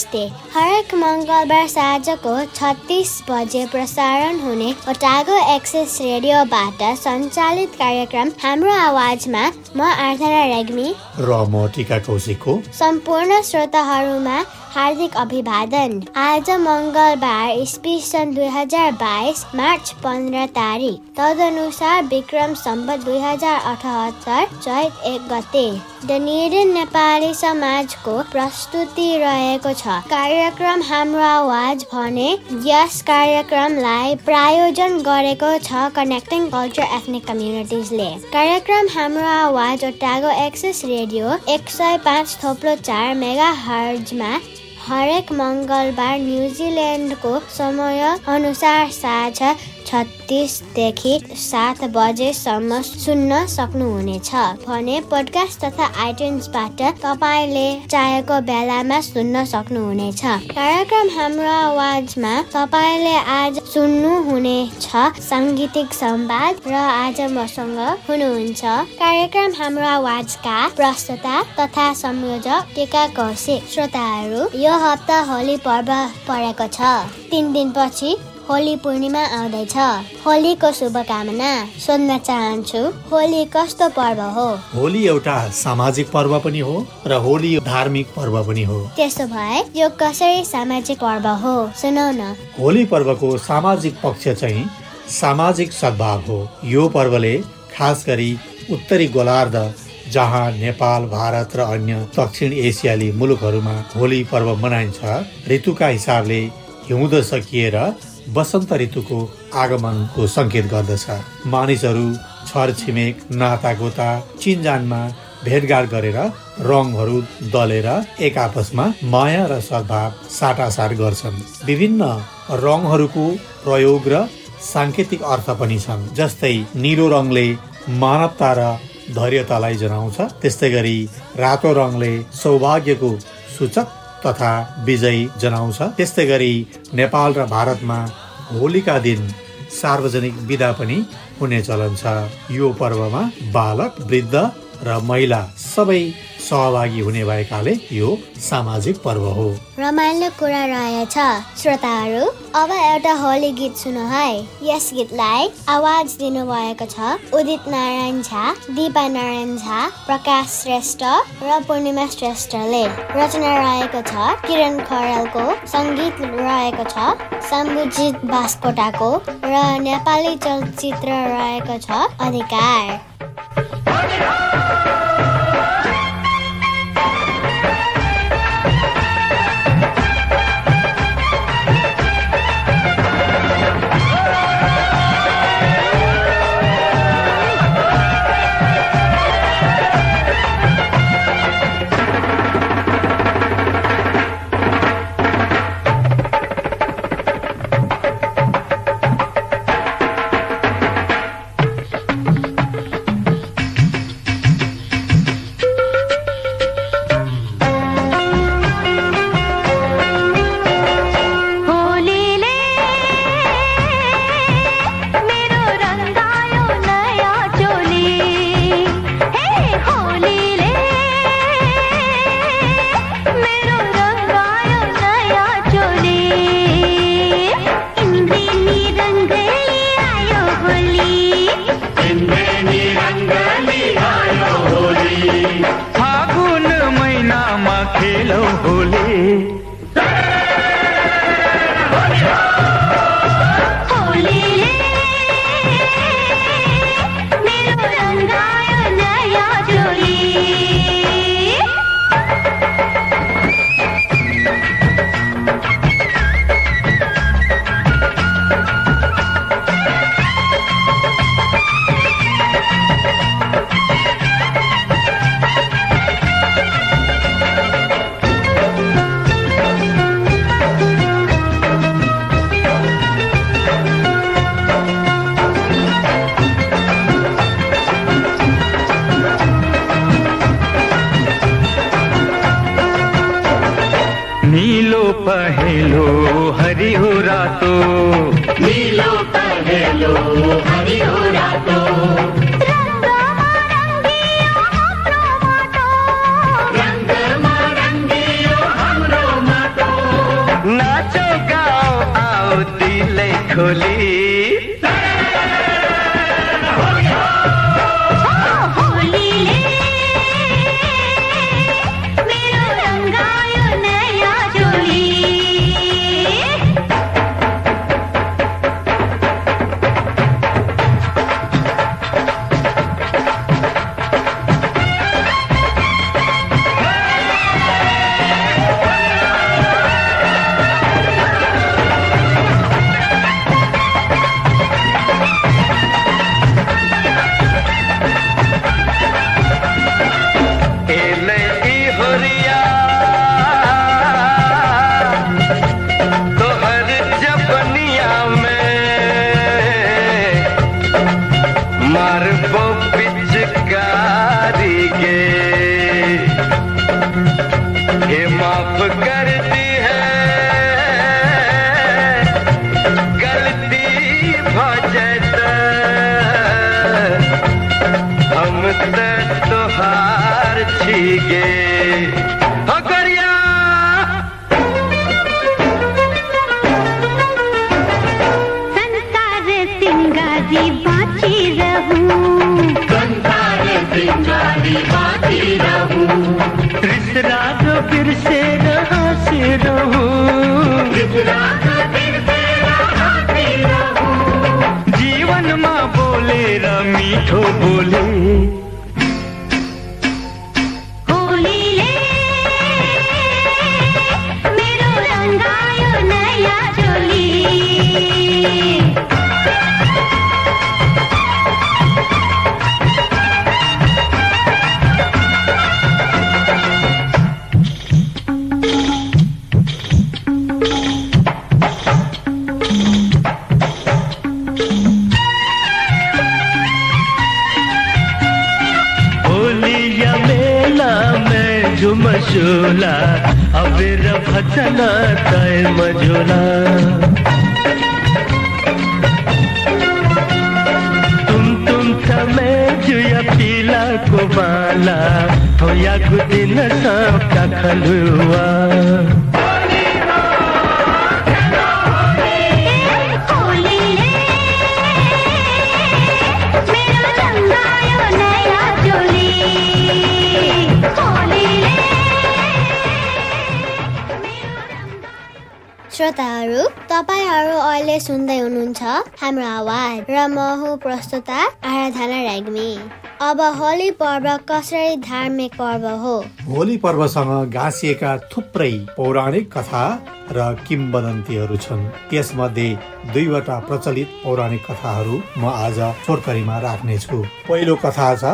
नमस्ते। हरेक मङ्गलबार साँझको छत्तिस बजे प्रसारण हुने ओटागो एक्सेस रेडियोबाट सञ्चालित कार्यक्रम हाम्रो आवाजमा म आर्थना रेग्मी। र म टिका कौशिकको। सम्पूर्ण श्रोताहरूमा हार्दिक अभिवादन। आज मङ्गलबार इस्वी सन् दुई हजार बाइस मार्च पन्ध्र तारिक। तदनुसार विक्रम सम्बत दुई हजार अठहत्तर चैत एक गते। डनेडन नेपाली समाजको प्रस्तुति रहेको छ। कार्यक्रम हाम्रो आवाज भने यस कार्यक्रमलाई प्रायोजन गरेको छ कनेक्टिङ कल्चर एथनिक कम्युनिटिजले कार्यक्रम हाम्रो आवाज ओटागो एक्सेस रेडियो एक सय पाँच थोप्लो चार मेगा हर्जमा हरेक मङ्गलबार न्युजिल्यान्डको समय अनुसार साँझ छत्तिसदेखि सात बजेसम्म सुन्न सक्नुहुनेछ भने पोडकास्ट तथा आइट्युन्सबाट तपाईँले चाहेको बेलामा सुन्न सक्नुहुनेछ। कार्यक्रम हाम्रो आवाजमा तपाईँले आज सुन्नुहुनेछ साङ्गीतिक संवाद र आज मसँग हुनुहुन्छ। कार्यक्रम हाम्रो आवाजका प्रस्तुता तथा संयोजक टिका कौशिक। श्रोताहरू यो हप्ता होली पर्व परेको छ। तिन दिनपछि होली पूर्णिमा आउँदैछ। होलीको शुभकामना सोध्न चाहन्छु होली कस्तो पर्व हो? होली एउटा सामाजिक पर्व पनि हो र होली धार्मिक पर्व पनि हो। त्यसो भए यो कसरी सामाजिक पर्व हो? सुनाउ न। होली पर्वको सामाजिक पक्ष चाहिँ सामाजिक सद्भाव हो। यो पर्वले खास गरी उत्तरी गोलार्ध जहाँ नेपाल भारत र अन्य दक्षिण एसियाली मुलुकहरूमा होली पर्व मनाइन्छ ऋतुका हिसाबले हिउँद सकिएर वसन्त ऋतुको आगमनको सङ्केत गर्दछ। मानिसहरू छरछिमेक नातागोता चिनजानमा भेटघाट गरेर रङहरू दलेर एक आपसमा माया र सद्भाव साटासाट गर्छन्। विभिन्न रङहरूको प्रयोग र साङ्केतिक अर्थ पनि छन् जस्तै निलो रङले मानवता र धैर्यतालाई जनाउँछ त्यस्तै गरी रातो रङले सौभाग्यको सूचक तथा विजयी जनाउँछ। त्यस्तै गरी नेपाल र भारतमा होलीका दिन सार्वजनिक विदा पनि हुने चलन छ। यो पर्वमा बालक वृद्ध र महिला सबै सहभागी हुने भएकाले यो सामाजिक पर्व हो। रमाइलो कुरा रहेछ। श्रोताहरू अब एउटा होली गीत सुनौ है। यस गीतलाई आवाज दिनुभएको छ उदित नारायण झा दिपा नारायण झा प्रकाश श्रेष्ठ र पूर्णिमा श्रेष्ठले। रचना रहेको छ किरण खरेलको सङ्गीत रहेको छ शम्भुजित बास्कोटाको र नेपाली चलचित्र रहेको छ अधिकार। पहेलो हरियो रातो। नीलो पहेलो हरियो रातो। श्रोताहरू तपाईँहरू अहिले सुन्दै हुनुहुन्छ हाम्रो आवाज। र म हुँ प्रस्तुता आराधना रेग्मी। अब होली पर्व कसरी धार्मिक पर्व हो? होली पर्वसँग गाँसिएका थुप्रै पौराणिक कथा र किम्बदन्तीहरू छन्। त्यसमध्ये दुईवटा प्रचलित पौराणिक कथाहरू म आज छोटकरीमा राख्नेछु। पहिलो कथा छ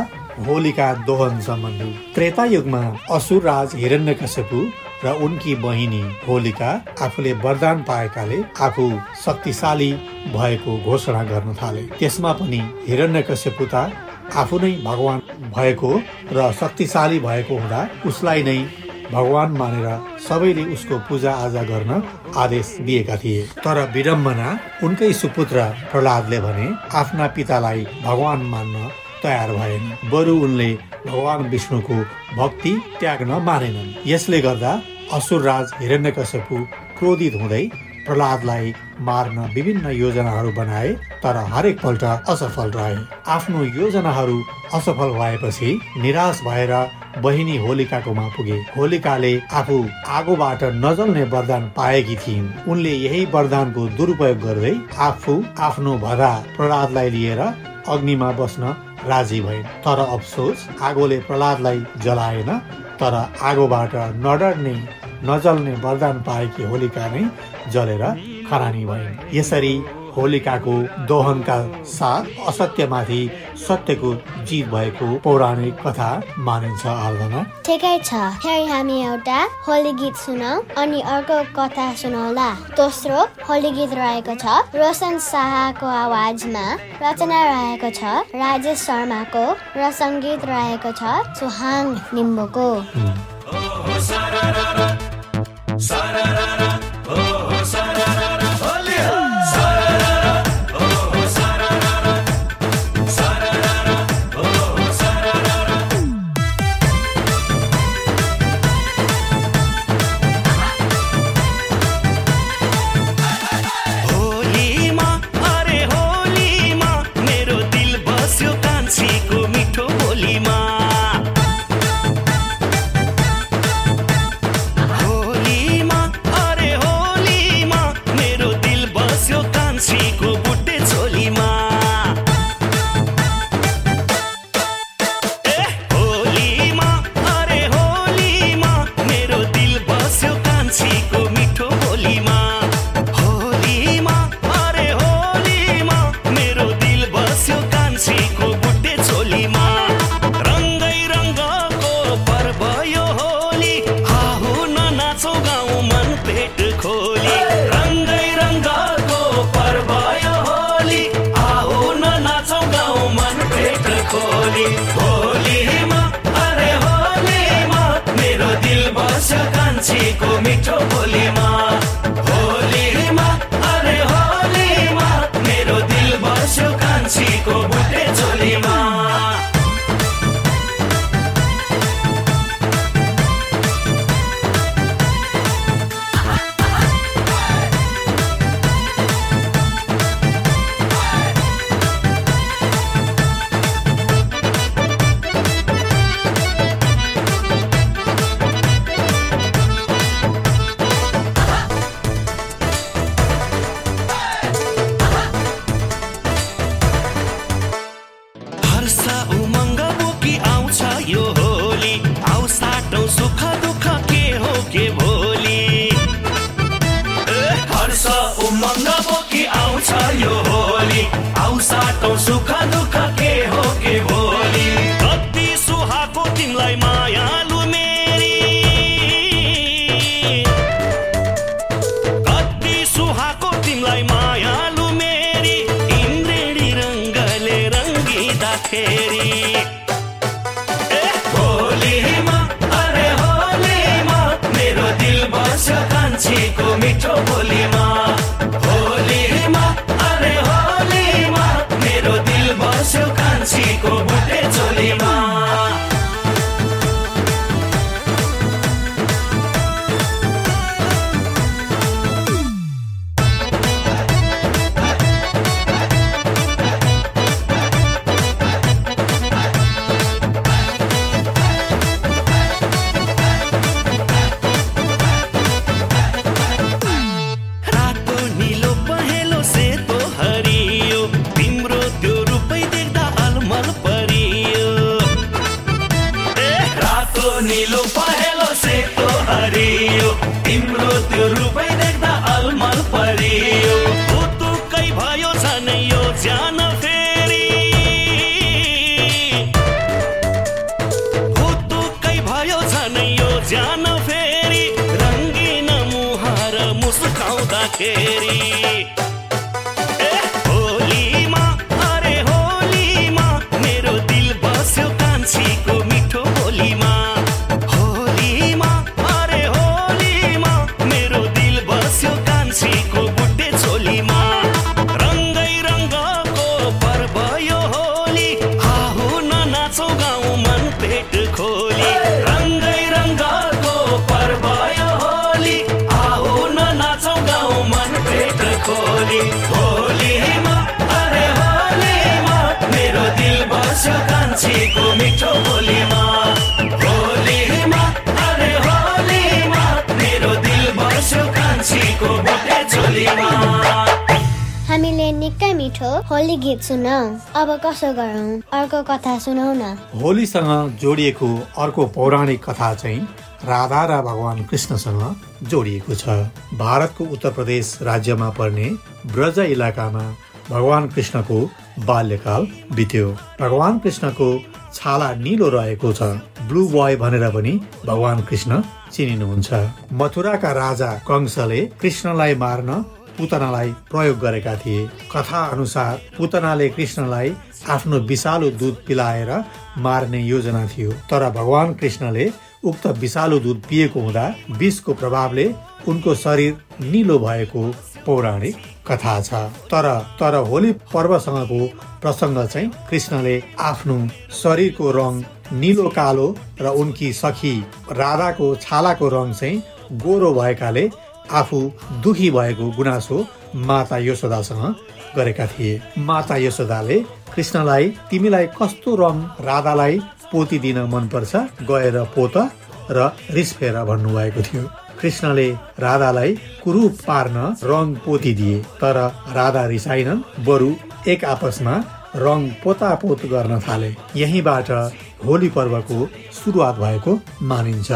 होलीका दोहन सम्बन्धी। त्रेता युगमा असुर राज हिरण्यकश्यपु र उनकी बहिनी होलिका आफूले वरदान पाएकाले आफू शक्तिशाली भएको घोषणा गर्न थाले। त्यसमा पनि हिरण्यकश्यपु त आफू नै भगवान भएको र शक्तिशाली भएको हुँदा उसलाई नै भगवान मानेर सबैले उसको पूजा आजा गर्न आदेश दिएका थिए। तर विडम्बना उनकै सुपुत्र प्रहलादले भने आफ्ना पितालाई भगवान मान्न तयार भएन। बरु उनले भगवान विष्णुको भक्ति त्याग्न मानेनन्। यसले गर्दा असुरराज हिरण्यकश्यपु क्रोधित हुँदै प्रहलादलाई मार्न विभिन्न योजनाहरू बनाए तर हरेक पल्ट असफल रहे। आफ्नो योजनाहरू असफल भएपछि निराश भएर बहिनी होलिकाकोमा पुगे। होलिकाले आफू आगोबाट नजल्ने वरदान पाएकी थिइन्। उनले यही वरदानको दुरुपयोग गर्दै आफू आफ्नो भदा प्रहलादलाई लिएर अग्निमा बस्न राजी भइन् तर अफसोस आगोले प्रहलादलाई जलाएन तर आगोबाट नडर्ने नजल्ने वरदान पाएकी होलिका नै जलेर खरानी भइन्। यसरी होलिकाको दोहनका साथ असत्यमाथि सत्यको जित भएको पौराणिक कथा मानिन्छ आराधना ठिकै छ। फेरि हामी एउटा होली गीत सुनाऊ अनि अर्को कथा सुनाउला दोस्रो होली गीत रहेको छ। रोशन शाहको आवाजमा रचना रहेको छ। राजेश शर्माको र सङ्गीत रहेको छ। सुहाङ लिम्बुको होली होलीमा अरे होलीमा मेरो दिल बस्यो कान्छीको मिठो बोलीमा होली गीत सुनौ। अब कसो गरौँ? अर्को कथा सुनौ न। होलीसँग जोडिएको अर्को पौराणिक कथा चाहिँ राधा र भगवान कृष्णसँग जोडिएको छ। भारतको उत्तर प्रदेश राज्यमा पर्ने ब्रज इलाकामा भगवान कृष्णको बाल्यकाल बित्यो। भगवान कृष्णको छाला निलो रहेको छ। ब्लू बोय भनेर पनि भगवान कृष्ण चिनिनुहुन्छ। मथुराका राजा कंसले कृष्णलाई मार्न पुतनालाई प्रयोग गरेका थिए। कथा अनुसार पुतनाले कृष्णलाई आफ्नो विषालु दुध पिलाएर मार्ने योजना थियो। तर भगवान कृष्णले उक्त विषालु दुध पिएको हुँदा विषको प्रभावले उनको शरीर निलो भएको पौराणिक कथा छ। तर तर होली पर्वसँगको प्रसङ्ग चाहिँ कृष्णले आफ्नो शरीरको रङ निलो कालो र उनकी सखी राधाको छालाको रङ चाहिँ गोरो भएकाले आफू दुखी भएको गुनासो माता यशोदासँग गरेका थिए। माता यशोदाले कृष्णलाई तिमीलाई कस्तो रङ राधालाई पोती दिन मनपर्छ गएर पोत र रिस फेर भन्नुभएको थियो। कृष्णले राधालाई कुरूप पार्न रङ पोती दिए तर राधा रिसाइनन् बरु एक आपसमा रङ पोतापोत गर्न थाले। यहीँबाट होली पर्वको सुरुवात भएको मानिन्छ।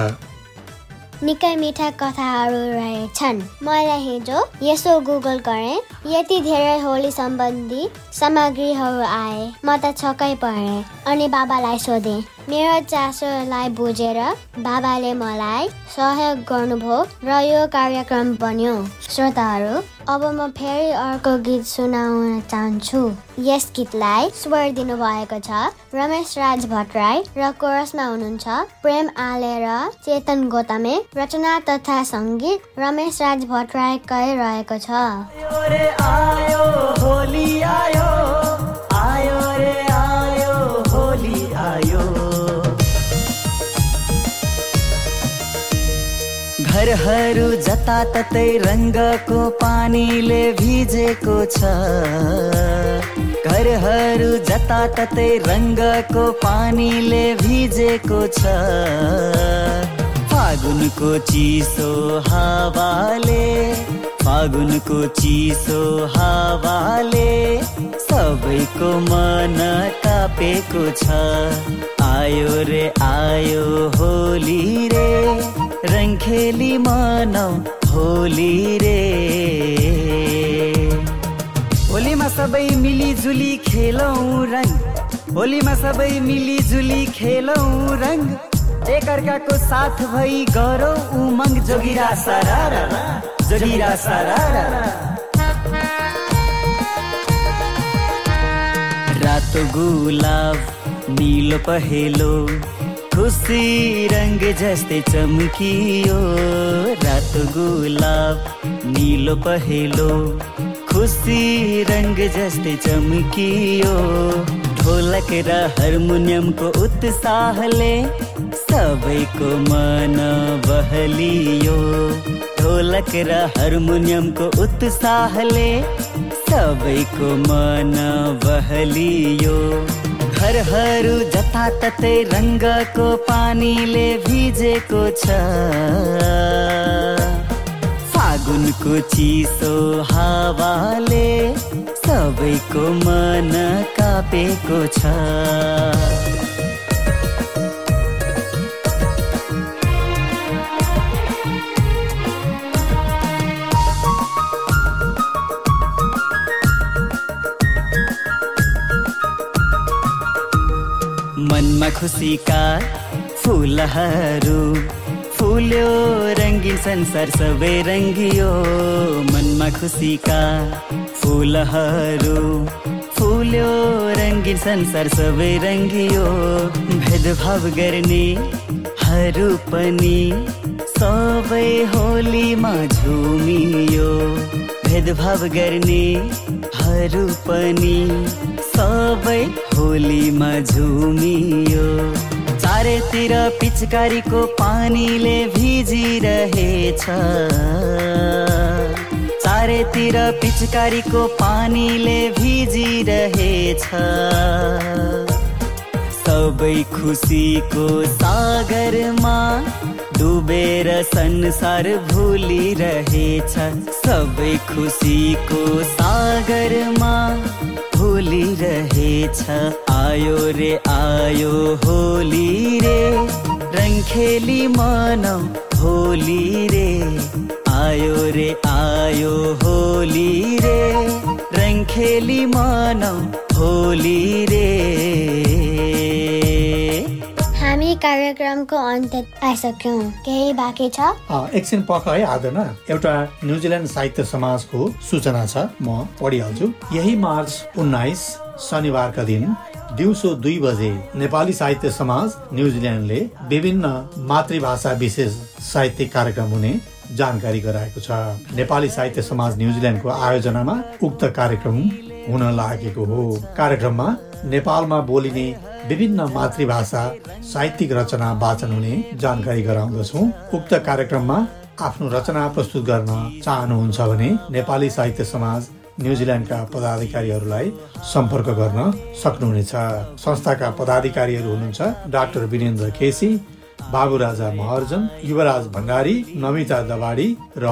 निकै मिठा कथाहरू रहेछन्। मैले हिजो यसो गुगल गरेँ। यति धेरै होली सम्बन्धी सामग्रीहरू आए। म त छक्कै परेँ अनि बाबालाई सोधेँ। मेरो चासोलाई बुझेर बाबाले मलाई सहयोग गर्नुभयो र यो कार्यक्रम बन्यो। श्रोताहरू अब म फेरि अर्को गीत सुनाउन चाहन्छु। यस गीतलाई स्वर दिनुभएको छ रमेश राज भट्टराई र कोरसमा हुनुहुन्छ प्रेम आले र चेतन गोतामे। रचना तथा सङ्गीत रमेश राज भट्टराईकै रहेको छ। घरहरू जताततै रङ्गको पानीले भिजेको छ। घरहरू जताततै रङ्गको पानीले भिजेको छ। फागुनको चिसो हावाले फागुनको चिसो हावाले सबैको मन कापेको छ। आयो रे आयो होली रे रङ खेली मनाउ होली रे। होलीमा सबै मिलिजुली खेलौँ रङ होलीमा सबै मिलिजुली खेलौँ रङ एकअर्काको साथ भई गरौँ उमङ्ग जोगिरा सरारा जोगिरा सरारा रातो गुलाब निलो पहेलो खुसी रङ्ग जस्तै चम्कियो। रातो गुलाब निलो पहेलो खुसी रङ्ग जस्तै चम्कियो। ढोलक र हार्मोनियमको उत्साहले सबैको मन बहलियो। ढोलक र हार्मोनियमको उत्साहले सबैको मन बहलियो। घरहरू जताततै रङ्गको पानीले भिजेको छ। फागुनको चिसो हावाले सबैको मन कापेको छ। खुसीका फुलहरू फुल्यो रङ्गिन संसार सबै रङ्गियो। मनमा खुसीका फुलहरू फुल्यो रङ्गिन संसार सबै रङ्गियो। भेदभाव गर्नेहरू पनि सबै होलीमा झुमियो। भेदभाव गर्नेहरू पनि सबै होलीमा झुमियो। चारैतिर पिचकारीको पानीले भिजिरहेछ। चारैतिर पिचकारीको पानीले भिजिरहेछ। सबै खुसीको सागरमा डुबेर संसार भुलिरहेछ। सबै खुसीको सागरमा भुलिरहेछ आयो रे आयो होली रे। रङ खेली मनाउ होली रे। आयो रे आयो होली रे। रङ खेली मनाउ होली रे। हामी कार्यक्रमको अन्त्य आइसक्यौँ। केही बाँकी छ? अ, एकछिन पख है आदन एउटा न्युजिल्यान्ड साहित्य समाजको सूचना छ। म पढिहाल्छु। यही मार्च उन्नाइस शनिबारका दिन दिउँसो दुई बजे नेपाली साहित्य समाज न्युजिल्यान्डले विभिन्न मातृभाषा विशेष साहित्यिक कार्यक्रम हुने जानकारी गराएको छ। नेपाली साहित्य समाज न्युजिल्यान्डको आयोजनामा उक्त कार्यक्रम हुन लागेको हो। कार्यक्रममा नेपालमा बोलिने विभिन्न मातृभाषा साहित्यिक रचना वाचन हुने जानकारी गराउँदछौ। उक्त कार्यक्रममा आफ्नो रचना प्रस्तुत गर्न चाहनुहुन्छ भने नेपाली साहित्य समाज न्युजिल्यान्डका पदाधिकारीहरूलाई सम्पर्क गर्न सक्नुहुनेछ। संस्थाका पदाधिकारीहरू हुनुहुन्छ डाक्टर विनेन्द्र केसी बाबु राजा महर्जन युवराज भण्डारी नमिता दबाडी र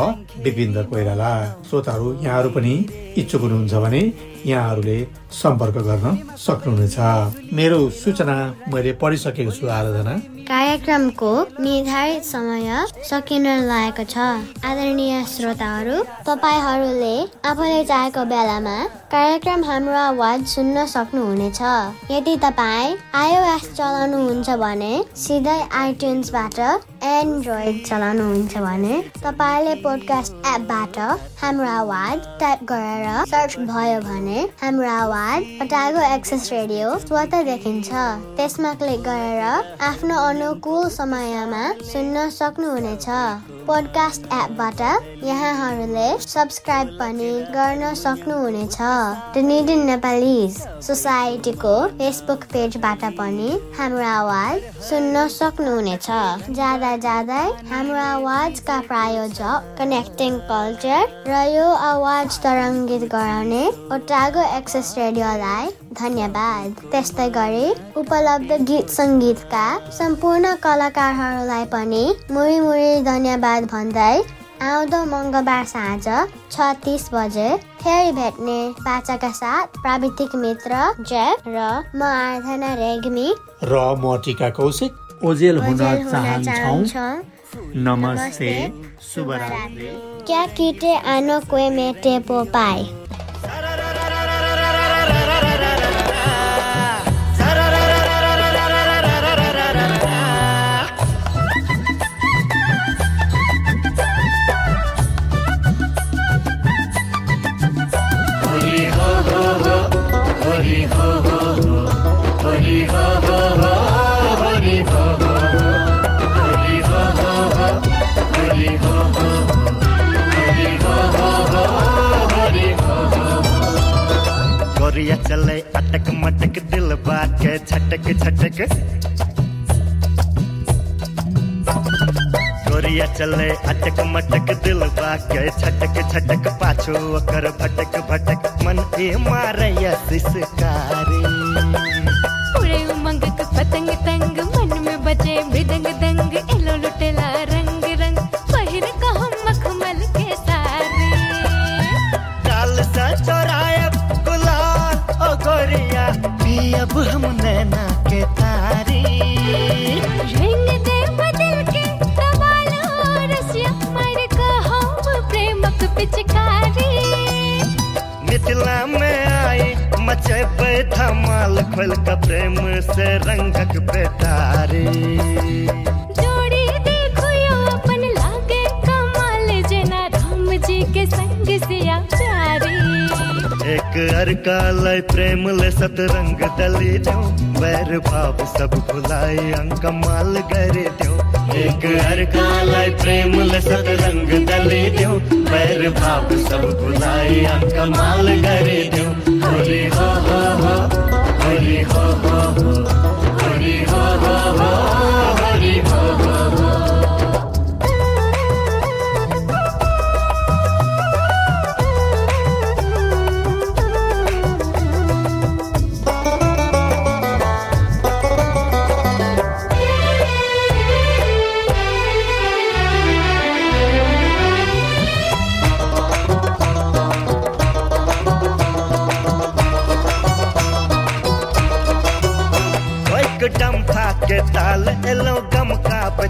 विपिन्द्र कोइराला। श्रोताहरू यहाँहरू पनि इच्छुक हुनुहुन्छ भने यहाँहरूले सम्पर्क गर्न सक्नुहुनेछ। मेरो सूचना मैले पढिसकेको छु आराधना। कार्यक्रमको निर्धारित समय सकिन लागेको छ। आदरणीय श्रोताहरू तपाईँहरूले आफूले चाहेको बेलामा कार्यक्रम हाम्रो आवाज सुन्न सक्नुहुनेछ। यदि तपाईँ आइओएस चलाउनुहुन्छ भने सिधै आइट्युन्सबाट एन्ड्रोइड चलाउनुहुन्छ भने तपाईँले पोडकास्ट एपबाट हाम्रो आवाज टाइप गरेर सर्च भयो भने हाम्रो आवाज पटागो एक्सेस रेडियो स्वत देखिन्छ। त्यसमा क्लिक गरेर आफ्नो अनुकूल समयमा सुन्न सक्नुहुनेछ। पोडकास्ट एपबाट यहाँहरूले सब्सक्राइब पनि गर्न सक्नुहुनेछ। नेपाली सोसाइटीको फेसबुक पेजबाट पनि हाम्रो आवाज सुन्न सक्नुहुनेछ। जाँदा जाँदै हाम्रो आवाजका प्रायोजक कनेक्टिङ कल्चर र यो आवाज तरङ्गित गराउने ओटागो एक्सेस रेडियोलाई धन्यवाद। त्यस्तै गरी उपलब्ध गीत सङ्गीतका सम्पूर्ण कलाकारहरूलाई पनि मुरी मुरी धन्यवाद भन्दै आउँदो मङ्गलबार साँझ छ तिस बजे फेरि भेट्ने बाचाका साथ प्राविधिक मित्र जेफ र म आराधना रेग्मी। र म टिका कौशिक। ओजेल हुन चाहन्छौँ। नमस्ते शुभरात्रि। क्या किटे आनो मेटे पो पाए। गोरिया चले, अटक मटक दिल बात के छटक छटक गोरिया चले, अटक मटक दिल बात के छटक छटक पाछो ओकर भटक भटक, मन ए मारैया सिसकारी। मचे धमाल खोल का प्रेम से रंगक बेतारी जोड़ी देखो यो अपन लागे कमाल जना राम जी के संग सिया प्यारी एक अरका लय प्रेम ले सतरंग दली दो बैर भाव सब भुलाई अंक माल करे दो एक अरका लय प्रेम ले सतरंग दली दो बैर भाव सब भुलाई अंक माल करे दो होली हो हो हो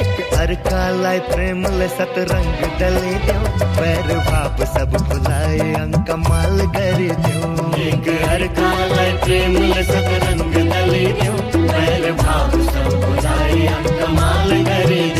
एक अरका लाई प्रेम ले सतरंग डले दो पैर भाप सब भुलाए अंक माल करे दो एक अरका लाई प्रेम ले सतरंग डले दो पैर भाप सब भुलाए अंक माल करे दो